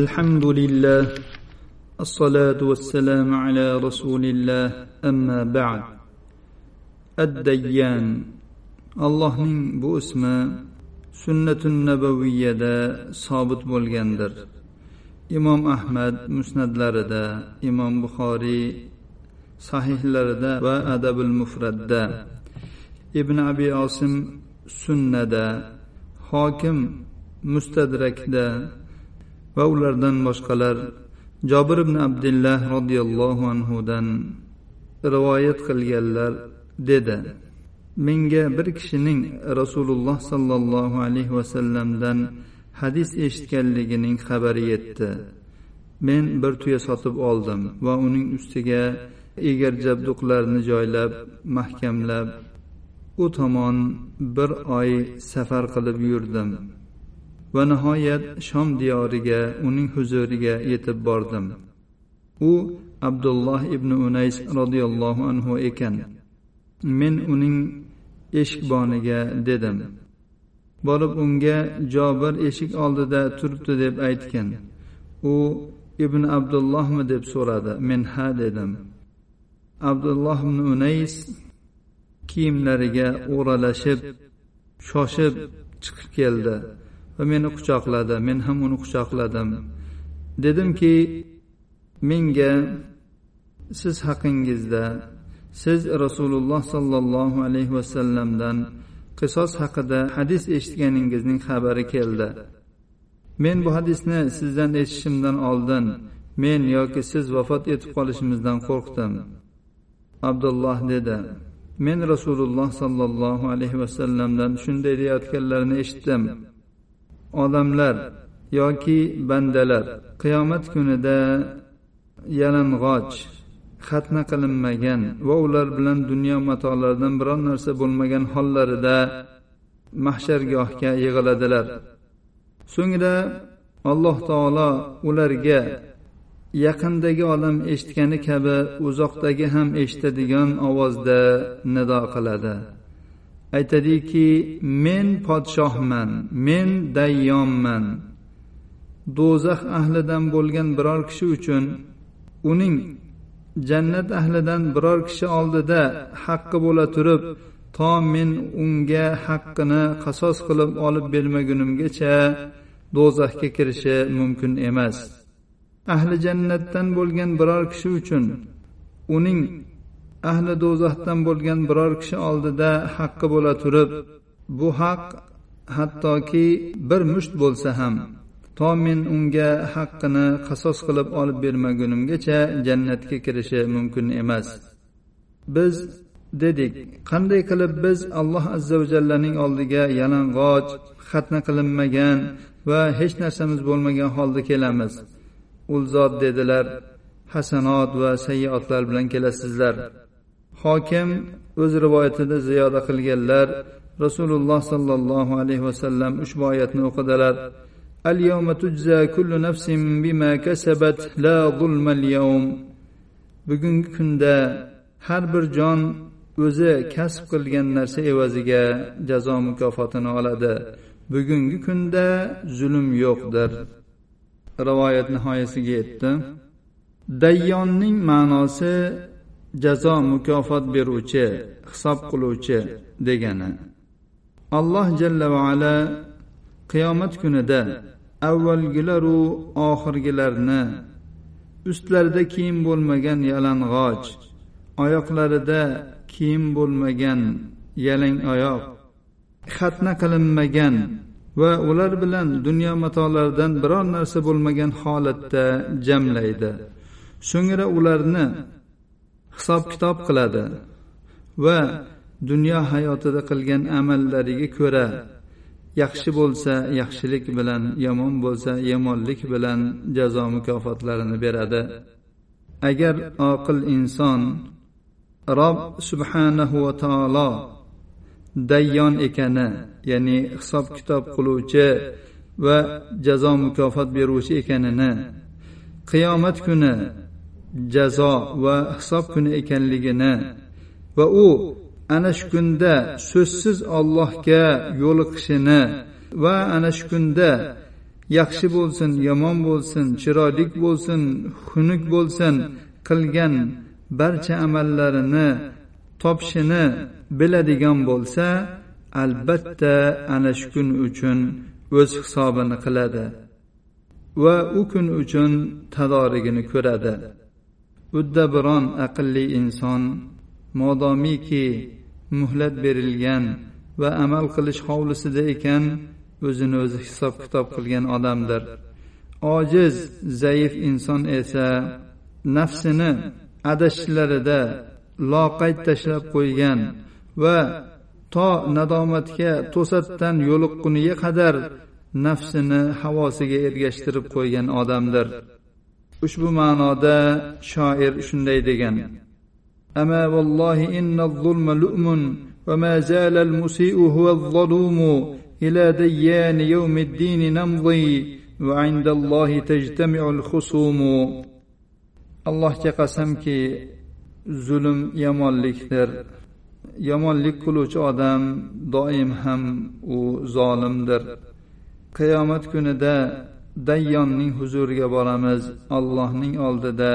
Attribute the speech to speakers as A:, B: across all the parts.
A: الحمد لله الصلاة والسلام على رسول الله أما بعد الديان allohning bu ismi sunnatun nabaviyada sobit bo'lgandir imom ahmad musnadlarida imom buxoriy sahihlarida va adabul mufratda ibn abi osim sunnada hokim mustadrakda va ulardan boshqalar jobir ibn abdullah roziyallohu anhudan rivoyat qilganlar dedi. Menga bir kishining rasululloh sollallohu alayhi vasallamdan hadis eshitganligining xabari yetdi. Men bir tuya sotib oldim va uning ustiga egar jabduqlarni joylab mahkamlab u tomon bir oy safar qilib yurdim. Va nihoyat shom diyoriga uning huzuriga yetib bordim. U abdulloh ibn unays roziyallohu anhu ekan. Men uning eshikboniga dedim. Borib unga jobir eshik oldida turibdi deb aytgin. U ibn abdullohmi? deb so'radi. Men ha dedim. Abdulloh ibn unays kiyimlariga o'ralashib shoshib chiqib keldi. Va meni quchoqladi men ham uni quchoqladim. Dedimki menga siz haqingizda siz rasululloh sollallohu alayhi vasallamdan qisos haqida hadis eshitganingizning xabari keldi. Men bu hadisni sizdan eshitishimdan oldin men yoki siz vafot etib qolishimizdan qo'rqdim. Abdulloh dedi men rasululloh sollallohu alayhi vasallamdan shunday deyayotganlarini eshitdim. Odamlar yoki bandalar qiyomat kunida yalang'och xatna qilinmagan va ular bilan dunyo matolaridan biror narsa bo'lmagan hollarida mahshargohga yig'iladilar. So'ngra alloh taolo ularga yaqindagi odam eshitgani kabi uzoqdagi ham eshitadigan ovozda nido qiladi. Aytadiki men podshohman men dayyomman. Do'zax ahlidan bo'lgan biror kishi uchun uning jannat ahlidan biror kishi oldida haqqi bo'la turib to men unga haqqini qasos qilib olib bermagunimgacha do'zaxga kirishi mumkin emas. Ahli jannatdan bo'lgan biror kishi uchun uning ahli do'zaxdan bo'lgan biror kishi oldida haqqi bo'la turib bu haq hattoki bir musht bo'lsa ham to men unga haqqini qasos qilib olib bermagunimgacha jannatga kirishi mumkin emas. Biz dedik qanday qilib biz alloh azza va jallaning oldiga yalang'och xatna qilinmagan va hech narsamiz bo'lmagan holda kelamiz? U zot dedilar hasanot va sayyiotlar bilan kelasizlar. hokim o'z rivoyatida ziyoda qilganlar rasululloh sollallohu alayhi vasallam ushbu oyatni o'qidilar اليوم تجزى كل نفس بما كسبت لا ظلم اليوم bugungi kunda har bir jon o'zi kasb qilgan narsa evaziga jazo mukofotini oladi bugungi kunda zulm yo'qdir rivoyat nihoyasiga yetdi dayyonning ma'nosi jazo mukofot beruvchi hisob qiluvchi degani. Alloh jalla va ala qiyomat kunida avvalgilaru oxirgilarni ustlarida kiyim bo'lmagan yalang'och oyoqlarida kiyim bo'lmagan yalang oyoq xatna qilinmagan va ular bilan dunyo matolaridan biror narsa bo'lmagan holatda jamlaydi. So'ngra ularni hisob kitob qiladi va dunyo hayotida qilgan amallariga ko'ra yaxshi bo'lsa yaxshilik bilan yomon bo'lsa yomonlik bilan jazo mukofotlarini beradi. Agar oqil inson rob subhanahu va taolo dayyon ekani ya'ni hisob kitob qiluvchi va jazo mukofot beruvchi ekanini qiyomat kuni jazo va hisob kuni ekanligini va u ana shu kunda so'zsiz ollohga yo'liqishini va ana shu kunda yaxshi bo'lsin yomon bo'lsin chiroyli bo'lsin xunuk bo'lsin qilgan barcha amallarini topishini biladigan bo'lsa albatta ana shu kun uchun o'z hisobini qiladi va u kun uchun tadorigini ko'radi. Udda biron aqlli inson modomiki muhlat berilgan va amal qilish hovlisida ekan o'zini o'zi hisob kitob qilgan odamdir. Ojiz zaif inson esa nafsini adashishlarida loqayd tashlab qo'ygan va to nadomatga to'satdan yo'liqquniga qadar nafsini havosiga ergashtirib qo'ygan odamdir. ushbu ma'noda shoir shunday degan أما والله إن الظلم لؤم وما زال المسيء هو الظلوم إلى ديان يوم الدين نمضي وعند الله تجتمع الخصوم allohga qasamki zulm yomonlikdir yomonlik qiluvchi odam doim ham u zolimdir qiyomat kunida dayyonning huzuriga boramiz. Allohning oldida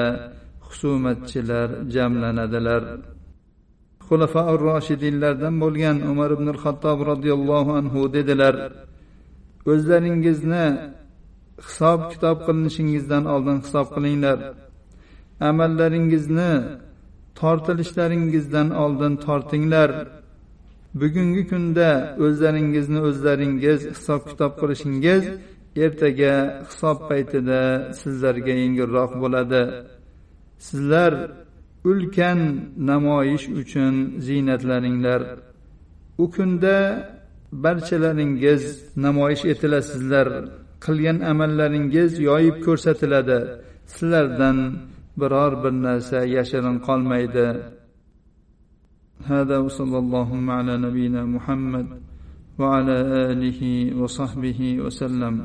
A: husumatchilar jamlanadilar. Xulafaur roshidinlardan bo'lgan umar ibn xattob roziyallohu anhu dedilar o'zlaringizni hisob kitob qilinishingizdan oldin hisob qilinglar. Amallaringizni tortilishlaringizdan oldin tortinglar. Bugungi kunda o'zlaringizni o'zlaringiz hisob kitob qilishingiz ertaga hisob paytida sizlarga yengilroq bo'ladi sizlar ulkan namoyish uchun ziynatlaringlar u kunda barchalaringiz namoyish etilasizlar qilgan amallaringiz yoyib ko'rsatiladi sizlardan biror bir narsa yashirin qolmaydi هذا وصلى اللهم على نبينا محمد وعلى اله وصحبه وسلم